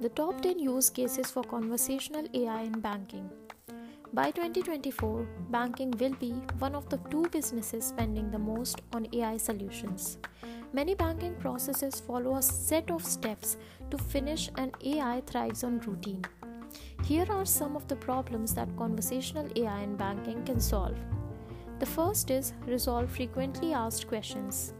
The top 10 use cases for conversational AI in banking. By 2024, banking will be one of the two businesses spending the most on AI solutions. Many banking processes follow a set of steps to finish, and AI thrives on routine. Here are some of the problems that conversational AI in banking can solve. The first is resolve frequently asked questions.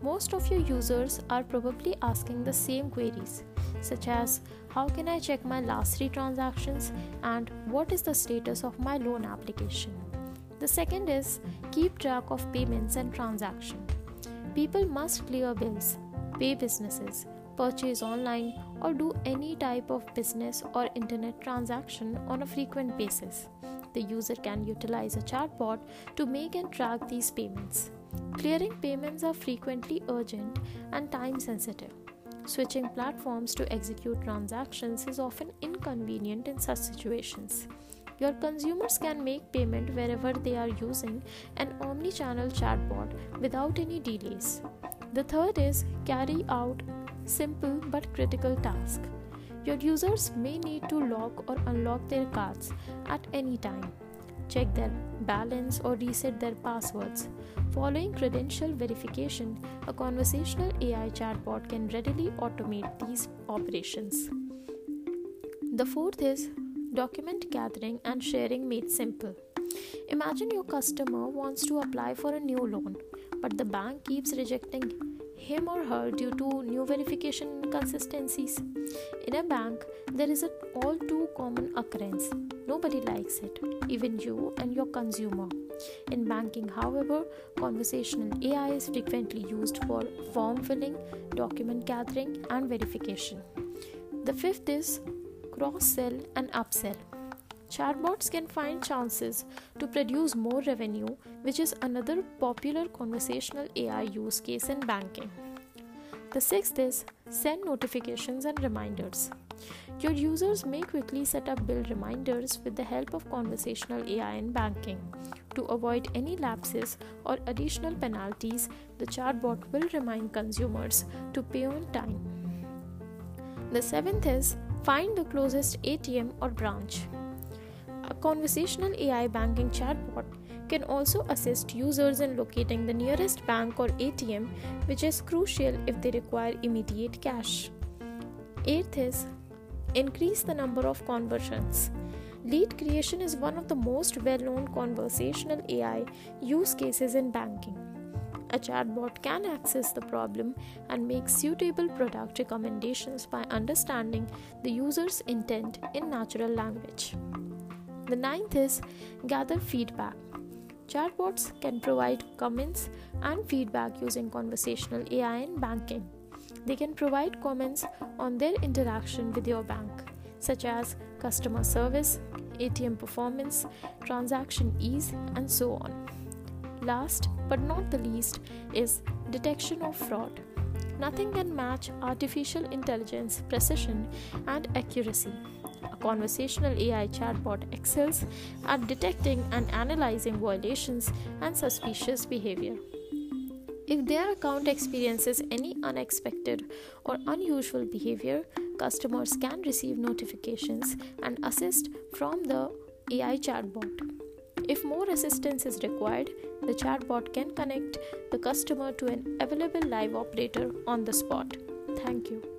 Most of your users are probably asking the same queries such as how can I check my last three transactions and what is the status of my loan application. The second is keep track of payments and transaction. People must clear bills, pay businesses, purchase online, or do any type of business or internet transaction on a frequent basis. The user can utilize a chatbot to make and track these payments. Clearing payments are frequently urgent and time sensitive. Switching platforms to execute transactions is often inconvenient in such situations. Your consumers can make payment wherever they are using an omni channel chatbot without any delays. The third is carry out simple but critical tasks. Your users may need to lock or unlock their cards at any time check their balance, or reset their passwords. Following credential verification, a conversational AI chatbot can readily automate these operations. The fourth is document gathering and sharing made simple. Imagine your customer wants to apply for a new loan, but the bank keeps rejecting him or her due to new verification inconsistencies. In a bank, there is an all too common occurrence. Nobody likes it, even you and your consumer. In banking, however, conversational AI is frequently used for form filling, document gathering, and verification. The fifth is cross sell and upsell. Chatbots can find chances to produce more revenue, which is another popular conversational AI use case in banking. The sixth is send notifications and reminders. Your users may quickly set up bill reminders with the help of conversational AI in banking. To avoid any lapses or additional penalties, the chatbot will remind consumers to pay on time. The seventh is find the closest ATM or branch. A conversational AI banking chatbot can also assist users in locating the nearest bank or ATM, which is crucial if they require immediate cash. Eighth is increase the number of conversions. Lead creation is one of the most well known conversational AI use cases in banking. A chatbot can access the problem and make suitable product recommendations by understanding the user's intent in natural language. The ninth is gather feedback. Chatbots can provide comments and feedback using conversational AI in banking. They can provide comments on their interaction with your bank, such as customer service, ATM performance, transaction ease, and so on. Last but not the least is detection of fraud. Nothing can match artificial intelligence precision and accuracy conversational AI chatbot excels at detecting and analyzing violations and suspicious behavior. If their account experiences any unexpected or unusual behavior, customers can receive notifications and assist from the AI chatbot. If more assistance is required, the chatbot can connect the customer to an available live operator on the spot. Thank you.